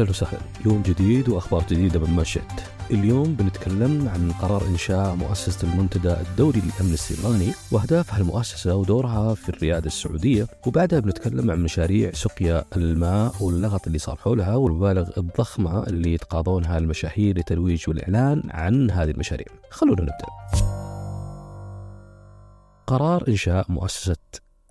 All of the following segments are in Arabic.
أهلا وسهلا. يوم جديد وأخبار جديدة من مشهد اليوم بنتكلم عن قرار إنشاء مؤسسة المنتدى الدولي للأمن السيبراني وأهداف هالمؤسسة ودورها في الريادة السعودية. وبعدها بنتكلم عن مشاريع سقيا الماء واللغط اللي صار حولها والمبالغ الضخمة اللي يتقاضونها المشاهير للترويج والإعلان عن هذه المشاريع. خلونا نبدأ. قرار إنشاء مؤسسة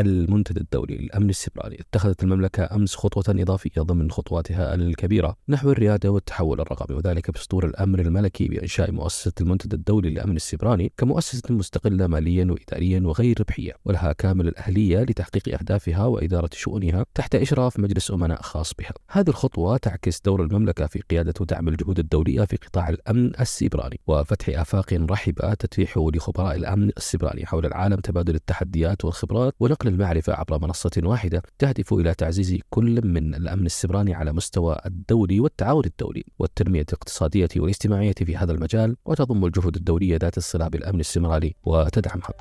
المنتدى الدولي للأمن السيبراني اتخذت المملكة أمس خطوة إضافية ضمن خطواتها الكبيرة نحو الريادة والتحول الرقمي وذلك بسطور الأمر الملكي بإنشاء مؤسسة المنتدى الدولي للأمن السيبراني كمؤسسة مستقلة ماليا وإداريا وغير ربحية ولها كامل الأهلية لتحقيق أهدافها وإدارة شؤونها تحت إشراف مجلس أمناء خاص بها. هذه الخطوة تعكس دور المملكة في قيادة ودعم الجهود الدولية في قطاع الأمن السيبراني وفتح آفاق رحبة تتيح لخبراء الأمن السيبراني حول العالم تبادل التحديات والخبرات ونقل نقل المعرفة عبر منصة واحدة تهدف إلى تعزيز كل من الأمن السبراني على مستوى الدولي والتعاون الدولي والتنمية الاقتصادية والاجتماعية في هذا المجال وتضم الجهود الدولية ذات الصلة بالأمن السبراني وتدعمها.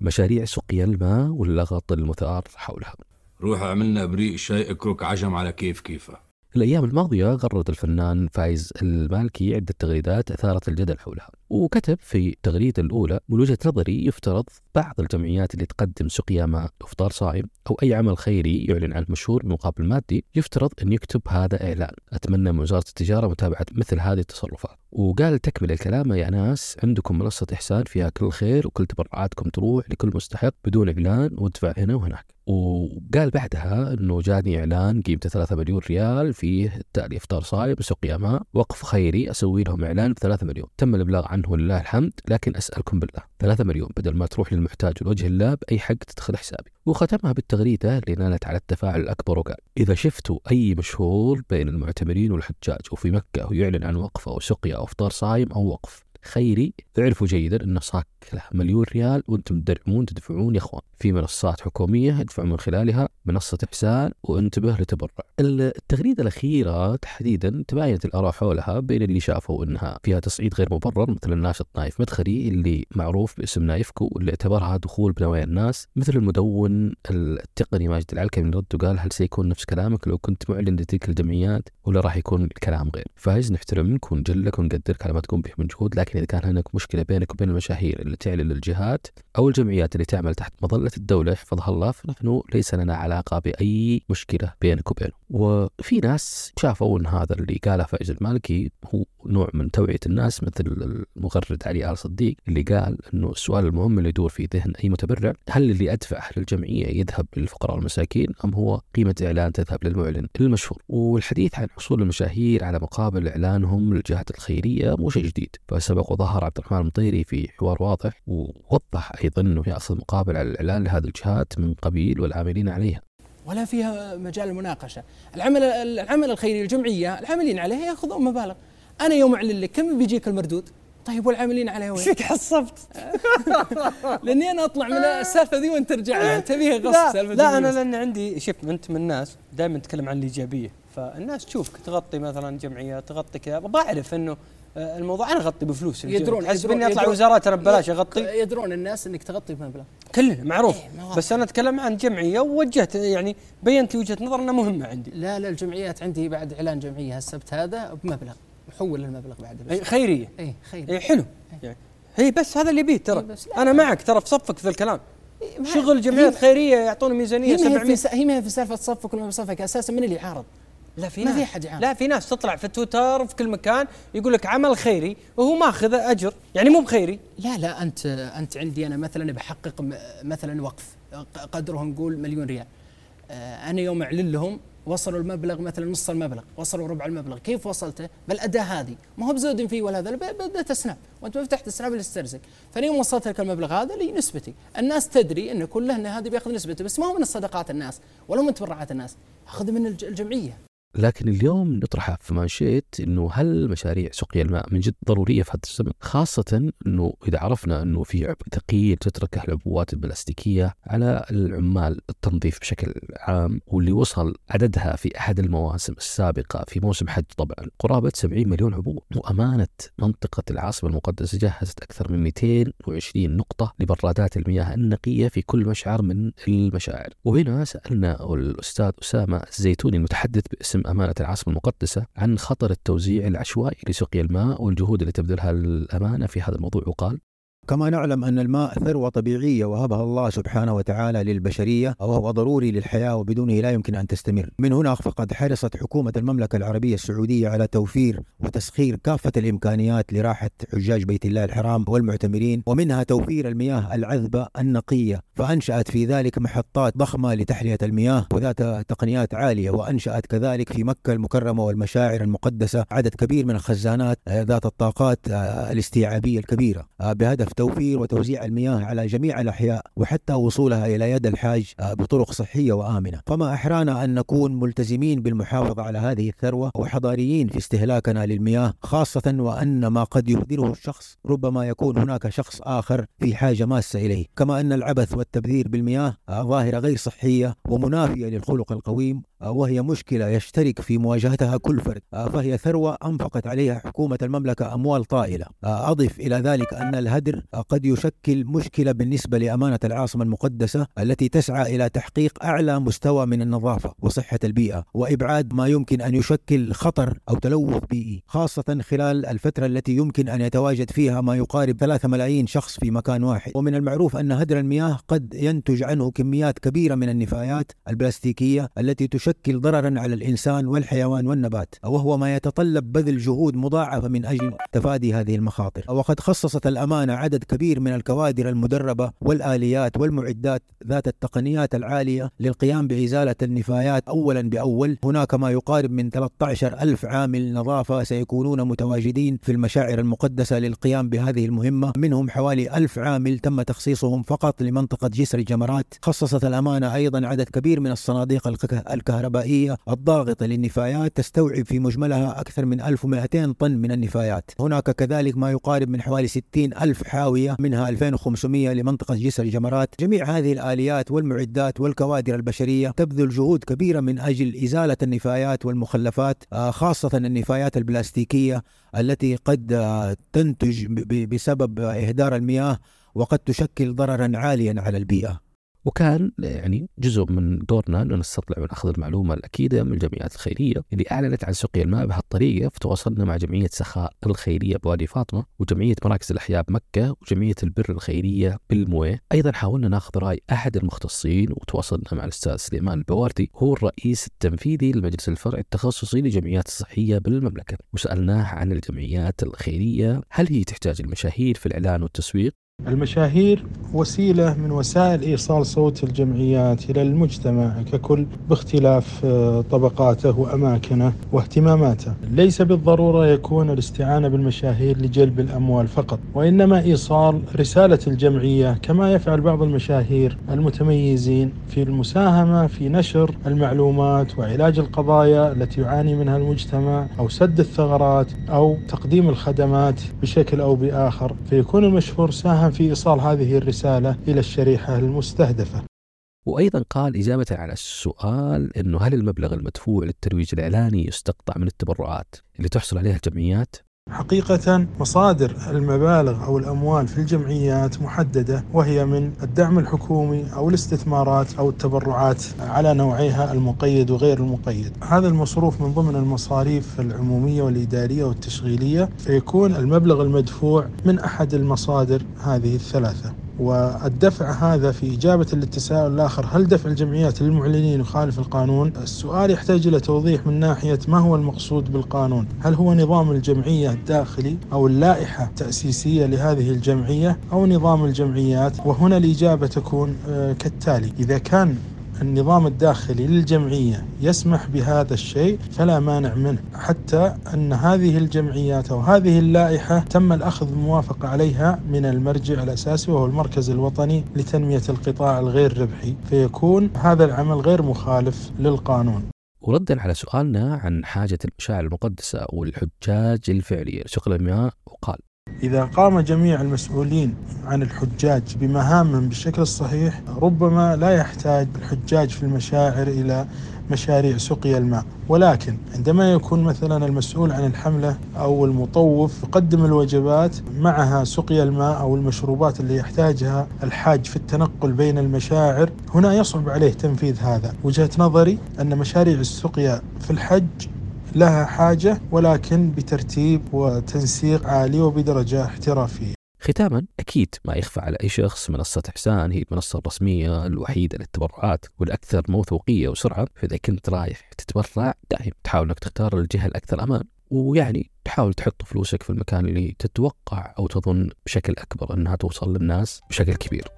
مشاريع سقيا الماء واللغط المثار حولها روح عملنا بريق شاي اكرك عجم على كيف كيفه الأيام الماضية غرد الفنان فايز المالكي عدة تغريدات أثارت الجدل حولها وكتب في التغريدة الأولى من وجهة نظري يفترض بعض الجمعيات اللي تقدم سقيا ماء إفطار صائم أو أي عمل خيري يعلن عن مشهور بمقابل مادي يفترض أن يكتب هذا إعلان. أتمنى من وزارة التجارة متابعة مثل هذه التصرفات. وقال تكمل الكلام يا ناس عندكم منصة إحسان فيها كل خير وكل تبرعاتكم تروح لكل مستحق بدون إعلان وادفع هنا وهناك. وقال بعدها إنه جاني إعلان قيمته 3 مليون ريال فيه تالي إفطار صايم سقيا ماء وقف خيري أسوي لهم إعلان ب 3 مليون. تم الإبلاغ عنه ولله الحمد لكن أسألكم بالله 3 مليون بدل ما تروح للمحتاج لوجه الله باي حق تدخل حسابي. وختمها بالتغريدة اللي نالت على التفاعل الأكبر وقال إذا شفتوا أي مشهور بين المعتمرين والحجاج وفي مكة ويعلن عن وقفه أو سقيا أو إفطار صايم أو وقف خيري اعرفوا جيدا إنه صاك مليون ريال وأنتم تدعمون تدفعون يا اخوان في منصات حكومية ادفعوا من خلالها منصة إحسان وانتبه لتبرع. التغريدة الأخيرة تحديدا تباينت الآراء حولها بين اللي شافوا إنها فيها تصعيد غير مبرر مثل الناشط نايف مدخلي اللي معروف باسم نايفكو واللي اعتبرها دخول بنوايا الناس مثل المدون التقني ماجد العلكمي رد وقال هل سيكون نفس كلامك لو كنت معلن لتلك الجمعيات ولا راح يكون الكلام غير؟ فايز نحترمك ونجلك ونقدرك على ما تقوم به من جهود لكن إذا كان هناك مشكلة بينك وبين المشاهير تعلن للجهات أو الجمعيات اللي تعمل تحت مظلة الدولة يحفظها الله فنحن ليس لنا علاقة بأي مشكلة بينك وبينه. وفي ناس شافوا إن هذا اللي قاله فايز المالكي هو نوع من توعية الناس مثل المغرد علي آل صديق اللي قال إنه السؤال المهم اللي يدور في ذهن أي متبرع هل اللي ادفعه للجمعيه يذهب للفقراء والمساكين أم هو قيمة إعلان تذهب للمعلن المشهور والحديث عن حصول المشاهير على مقابل إعلانهم للجهات الخيرية مو شيء جديد فسبق وظهر عبد الرحمن المطيري في حوار واضح ووضح أيضا إنه في أصل مقابل على الإعلان لهذه الجهات من قبيل والعاملين عليها. ولا فيها مجال المناقشة. العمل العمل الخيري الجمعية العاملين عليها يأخذون مبالغ. أنا يوم أعلن لك كم بيجيك المردود؟ طيب والعاملين عليها وين؟ فيك حصبت؟ لأني أنا أطلع من السالفة ذي وأنت ترجع لها. تبيها غصب سالفه لا أنا لأن عندي شوف أنت من الناس دائما تتكلم عن الإيجابية. فالناس تشوفك تغطي مثلا جمعية تغطي كذا. بعرف إنه الموضوع أنا أغطي بفلوس يدرون حسب اني أطلع وزارات أنا ببلاش أغطي؟ يدرون الناس إنك تغطي بمبلغ كلنا معروف. إيه بس أنا أتكلم عن جمعية ووجهت يعني بينت لي وجهة نظر إنها مهمة عندي. لا لا الجمعيات عندي بعد إعلان جمعية السبت هذا بمبلغ محول المبلغ بعد بس. خيرية. اي خيرية. اي حلو. اي يعني هي بس هذا اللي بيه ترى. إيه أنا معك ترى في صفك في الكلام. إيه شغل جمعيات خيرية يعطوني ميزانية 700 هي ما هي في سالفة صفك ولا صفك أساسا من اللي يعارض؟ لا في ما في أحد لا في ناس تطلع في تويتر في كل مكان يقول لك عمل خيري وهو ماخذ أجر. يعني مو بخيري. لا لا أنت أنت عندي أنا مثلا بحقق مثلا وقف. قدره نقول مليون ريال. آه، أنا يوم أعلن لهم وصلوا المبلغ مثلا نص المبلغ وصلوا ربع المبلغ. كيف وصلته؟ بالاداه هذه. ما هو بزود فيه ولا هذا بدات Snap وأنت ما فتحت Snap الاسترزق فأنا يوم وصلت لك المبلغ هذا لي نسبتي الناس تدري إن كله ان هذا بياخذ نسبته بس ما هو من الصدقات الناس ولا من تبرعات الناس. أخذ من الجمعية. لكن اليوم نطرح في مانشيت إنه هل مشاريع سقيا الماء من جد ضرورية في هذا الزمن؟ خاصة إنه إذا عرفنا إنه في عبء ثقيل تتركه العبوات البلاستيكية على العمال التنظيف بشكل عام واللي وصل عددها في أحد المواسم السابقة في موسم حج طبعا قرابة 70 مليون عبوه وأمانة منطقة العاصمة المقدسة جهزت أكثر من 220 نقطة لبرادات المياه النقية في كل مشعر من المشاعر وهنا سألنا الأستاذ أسامة الزيتوني المتحدث باسم أمانة العاصمة المقدسة عن خطر التوزيع العشوائي لسقي الماء والجهود اللي تبذلها الأمانة في هذا الموضوع. وقال كما نعلم أن الماء ثروة طبيعية وهبها الله سبحانه وتعالى للبشرية وهو ضروري للحياة وبدونه لا يمكن أن تستمر. من هنا فقد حرصت حكومة المملكة العربية السعودية على توفير وتسخير كافة الإمكانيات لراحة حجاج بيت الله الحرام والمعتمرين ومنها توفير المياه العذبة النقية فأنشأت في ذلك محطات ضخمة لتحلية المياه وذات تقنيات عالية وأنشأت كذلك في مكة المكرمة والمشاعر المقدسة عدد كبير من الخزانات ذات الطاقات الاستيعابية الكبيرة. بهدف توفير وتوزيع المياه على جميع الأحياء وحتى وصولها إلى يد الحاج بطرق صحية وآمنة. فما أحرانا أن نكون ملتزمين بالمحافظة على هذه الثروة وحضاريين في استهلاكنا للمياه خاصة وأن ما قد يهدره الشخص ربما يكون هناك شخص آخر في حاجة ماسة إليه. كما أن العبث والتبذير بالمياه ظاهرة غير صحية ومنافية للخلق القويم وهي مشكلة يشترك في مواجهتها كل فرد فهي ثروة أنفقت عليها حكومة المملكة أموال طائلة. أضف إلى ذلك أن الهدر قد يشكل مشكلة بالنسبة لأمانة العاصمة المقدسة التي تسعى إلى تحقيق أعلى مستوى من النظافة وصحة البيئة وإبعاد ما يمكن أن يشكل خطر أو تلوث بيئي خاصة خلال الفترة التي يمكن أن يتواجد فيها ما يقارب 3 ملايين شخص في مكان واحد. ومن المعروف أن هدر المياه قد ينتج عنه كميات كبيرة من النفايات البلاستيكية التي تشكل ضررا على الإنسان والحيوان والنبات وهو ما يتطلب بذل جهود مضاعفة من أجل تفادي هذه المخاطر. وقد خصصت الأمانة عدد كبير من الكوادر المدربة والآليات والمعدات ذات التقنيات العالية للقيام بإزالة النفايات أولا بأول. هناك ما يقارب من 13 ألف عامل نظافة سيكونون متواجدين في المشاعر المقدسة للقيام بهذه المهمة. منهم حوالي ألف عامل تم تخصيصهم فقط لمنطقة جسر الجمرات. خصصت الأمانة أيضا عدد كبير من الصناديق الكهربائية الضاغطة للنفايات تستوعب في مجملها أكثر من 1200 طن من النفايات. هناك كذلك ما يقارب من حوالي 60 ألف حاوية منها 2500 لمنطقة جسر الجمرات. جميع هذه الآليات والمعدات والكوادر البشرية تبذل جهود كبيرة من أجل إزالة النفايات والمخلفات خاصة النفايات البلاستيكية التي قد تنتج بسبب إهدار المياه وقد تشكل ضررا عاليا على البيئة. وكان يعني جزء من دورنا انه نستطلع وناخذ المعلومة الأكيدة من الجمعيات الخيرية اللي أعلنت عن سقيا الماء بهالطريقه فتواصلنا مع جمعية سخاء الخيرية بوادي فاطمة وجمعية مراكز الأحياء بمكه وجمعية البر الخيرية بالموية، أيضا حاولنا ناخذ رأي أحد المختصين وتواصلنا مع الأستاذ سليمان البواردي هو الرئيس التنفيذي لمجلس الفرع التخصصي للجمعيات الصحية بالمملكة، وسألناه عن الجمعيات الخيرية هل هي تحتاج المشاهير في الإعلان والتسويق؟ المشاهير وسيلة من وسائل إيصال صوت الجمعيات إلى المجتمع ككل باختلاف طبقاته وأماكنه واهتماماته. ليس بالضرورة يكون الاستعانة بالمشاهير لجلب الأموال فقط وإنما إيصال رسالة الجمعية كما يفعل بعض المشاهير المتميزين في المساهمة في نشر المعلومات وعلاج القضايا التي يعاني منها المجتمع أو سد الثغرات أو تقديم الخدمات بشكل أو بآخر. فيكون المشهور ساهم في إيصال هذه الرسالة إلى الشريحة المستهدفة وأيضا قال إجابة على السؤال أنه هل المبلغ المدفوع للترويج الإعلاني يستقطع من التبرعات اللي تحصل عليها الجمعيات؟ حقيقة مصادر المبالغ أو الأموال في الجمعيات محددة وهي من الدعم الحكومي أو الاستثمارات أو التبرعات على نوعيها المقيد وغير المقيد. هذا المصروف من ضمن المصاريف العمومية والإدارية والتشغيلية فيكون المبلغ المدفوع من أحد المصادر هذه الثلاثة. والدفع هذا في إجابة للتساؤل الآخر هل دفع الجمعيات للمعلنين يخالف القانون؟ السؤال يحتاج إلى توضيح من ناحية ما هو المقصود بالقانون؟ هل هو نظام الجمعية الداخلي أو اللائحة التأسيسية لهذه الجمعية أو نظام الجمعيات؟ وهنا الإجابة تكون كالتالي. إذا كان النظام الداخلي للجمعية يسمح بهذا الشيء فلا مانع منه حتى أن هذه الجمعيات أو هذه اللائحة تم الأخذ موافقة عليها من المرجع الأساسي وهو المركز الوطني لتنمية القطاع الغير ربحي فيكون هذا العمل غير مخالف للقانون. وردا على سؤالنا عن حاجة المشاعر المقدسة والحجاج الفعلية لشغل المياه وقال إذا قام جميع المسؤولين عن الحجاج بمهامهم بالشكل الصحيح ربما لا يحتاج الحجاج في المشاعر إلى مشاريع سقيا الماء. ولكن عندما يكون مثلا المسؤول عن الحملة أو المطوف يقدم الوجبات معها سقيا الماء أو المشروبات اللي يحتاجها الحاج في التنقل بين المشاعر هنا يصعب عليه تنفيذ هذا. وجهة نظري أن مشاريع السقيا في الحج لها حاجة ولكن بترتيب وتنسيق عالي وبدرجة احترافية. ختاما أكيد ما يخفى على أي شخص منصة إحسان هي المنصة الرسمية الوحيدة للتبرعات والأكثر موثوقية وسرعة فإذا كنت رايح تتبرع دائما تحاول أنك تختار الجهة الأكثر أمان ويعني تحاول تحط فلوسك في المكان اللي تتوقع أو تظن بشكل أكبر أنها توصل للناس بشكل كبير.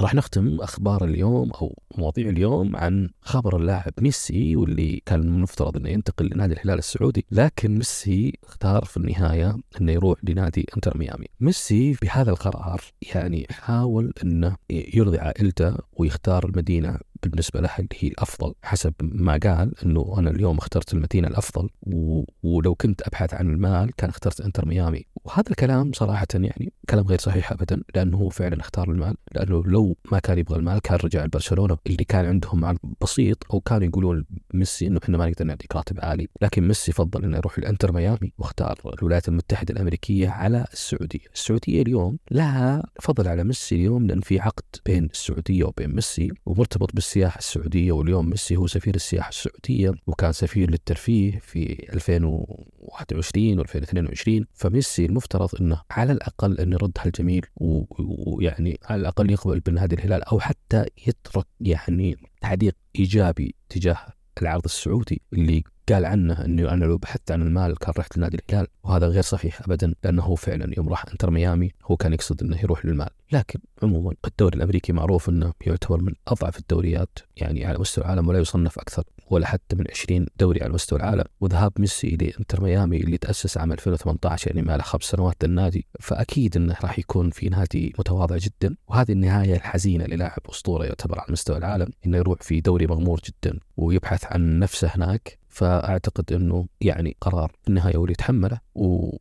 راح نختم أخبار اليوم أو مواضيع اليوم عن خبر اللاعب ميسي واللي كان المفترض إنه ينتقل لنادي الهلال السعودي لكن ميسي اختار في النهاية إنه يروح لنادي إنتر ميامي. ميسي بهذا القرار يعني حاول إنه يرضي عائلته ويختار المدينة بالنسبة له اللي هي الأفضل حسب ما قال إنه أنا اليوم اخترت المدينة الأفضل و... ولو كنت أبحث عن المال كان اخترت إنتر ميامي. وهذا الكلام صراحة يعني كلام غير صحيح ابدا لأنه هو فعلا اختار المال لأنه لو ما كان يبغى المال كان رجع لبرشلونة اللي كان عندهم عرض بسيط أو كانوا يقولون ميسي إنه إحنا ما نقدر نعطيك راتب عالي. لكن ميسي فضل إنه يروح لإنتر ميامي واختار الولايات المتحدة الأمريكية على السعودية. السعودية اليوم لها فضل على ميسي اليوم لأن في عقد بين السعودية وبين ميسي ومرتبط بالسياحة السعودية. واليوم ميسي هو سفير السياحة السعودية وكان سفير للترفيه في 2021 و2022 فميسي المفترض إنه على الأقل انه يرد هالجميل ويعني على الأقل يقبل بنادي الهلال أو حتى يترك يعني تعليق إيجابي تجاه العرض السعودي اللي قال عنه إنه أنا لو بحثت عن المال كان رحت لنادي الهلال وهذا غير صحيح ابدا لأنه هو فعلا يوم راح إنتر ميامي هو كان يقصد إنه يروح للمال. لكن عموما الدوري الأمريكي معروف إنه يعتبر من أضعف الدوريات يعني على مستوى العالم ولا يصنف أكثر. ولا حتى من 20 دوري على مستوى العالم. وذهاب ميسي لانتر ميامي اللي تأسس عام 2018 يعني ما له خمس سنوات النادي فأكيد إنه راح يكون في نادي متواضع جدا. وهذه النهاية الحزينة للاعب أسطورة يعتبر على مستوى العالم إنه يروح في دوري مغمور جدا ويبحث عن نفسه هناك. فأعتقد إنه يعني قرار في النهاية هو اللي يتحمله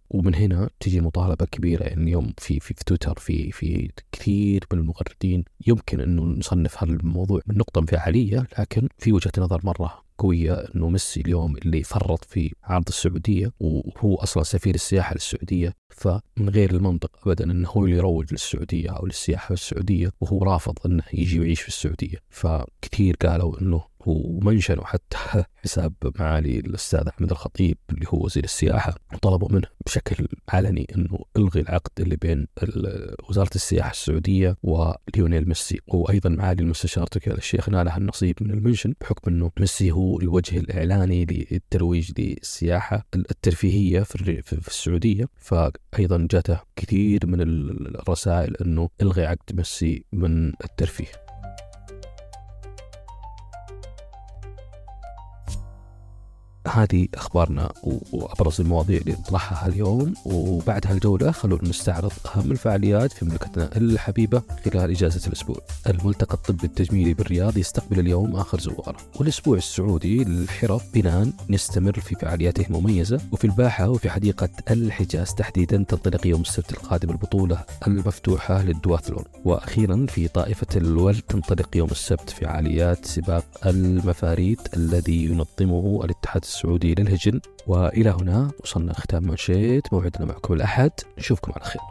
ومن هنا تجي مطالبة كبيرة يعني اليوم في في, في تويتر في في كثير من المغردين يمكن إنه نصنف هذا الموضوع من نقطة انفعالية لكن في وجهة نظر مرة قوية إنه ميسي اليوم اللي فرط في عرض السعودية وهو أصلا سفير السياحة للسعودية فمن غير المنطق ابدا إنه هو اللي يروج للسعودية أو للسياحة السعودية وهو رافض إنه يجي ويعيش في السعودية. فكثير قالوا إنه ومنشنوا حتى حساب معالي الأستاذ أحمد الخطيب اللي هو وزير السياحة وطلبوا منه بشكل علني إنه إلغي العقد اللي بين وزارة السياحة السعودية وليونيل ميسي. وأيضا معالي المستشار تركي الشيخ نال النصيب من ال mention بحكم إنه ميسي هو الوجه الإعلاني للترويج للسياحة الترفيهية في السعودية. فايضا جاته كثير من الرسائل إنه إلغي عقد ميسي من الترفيه. هذه أخبارنا وأبرز المواضيع اللي نطرحها اليوم وبعد هالجولة خلونا نستعرض أهم الفعاليات في مملكتنا الحبيبة خلال إجازة الأسبوع. الملتقى الطبي التجميلي بالرياض يستقبل اليوم آخر زواره، والأسبوع السعودي للحرف بنان يستمر في فعالياته المميزة وفي الباحة وفي حديقة الحجاز تحديدا تنطلق يوم السبت القادم البطولة المفتوحة للدواثلون، وأخيرا في طائفة الولد تنطلق يوم السبت فعاليات سباق المفاريد الذي ينظمه الاتحاد السعودي للهجن وإلى هنا وصلنا ختام منشيت موعدنا معكم الاحد نشوفكم على خير.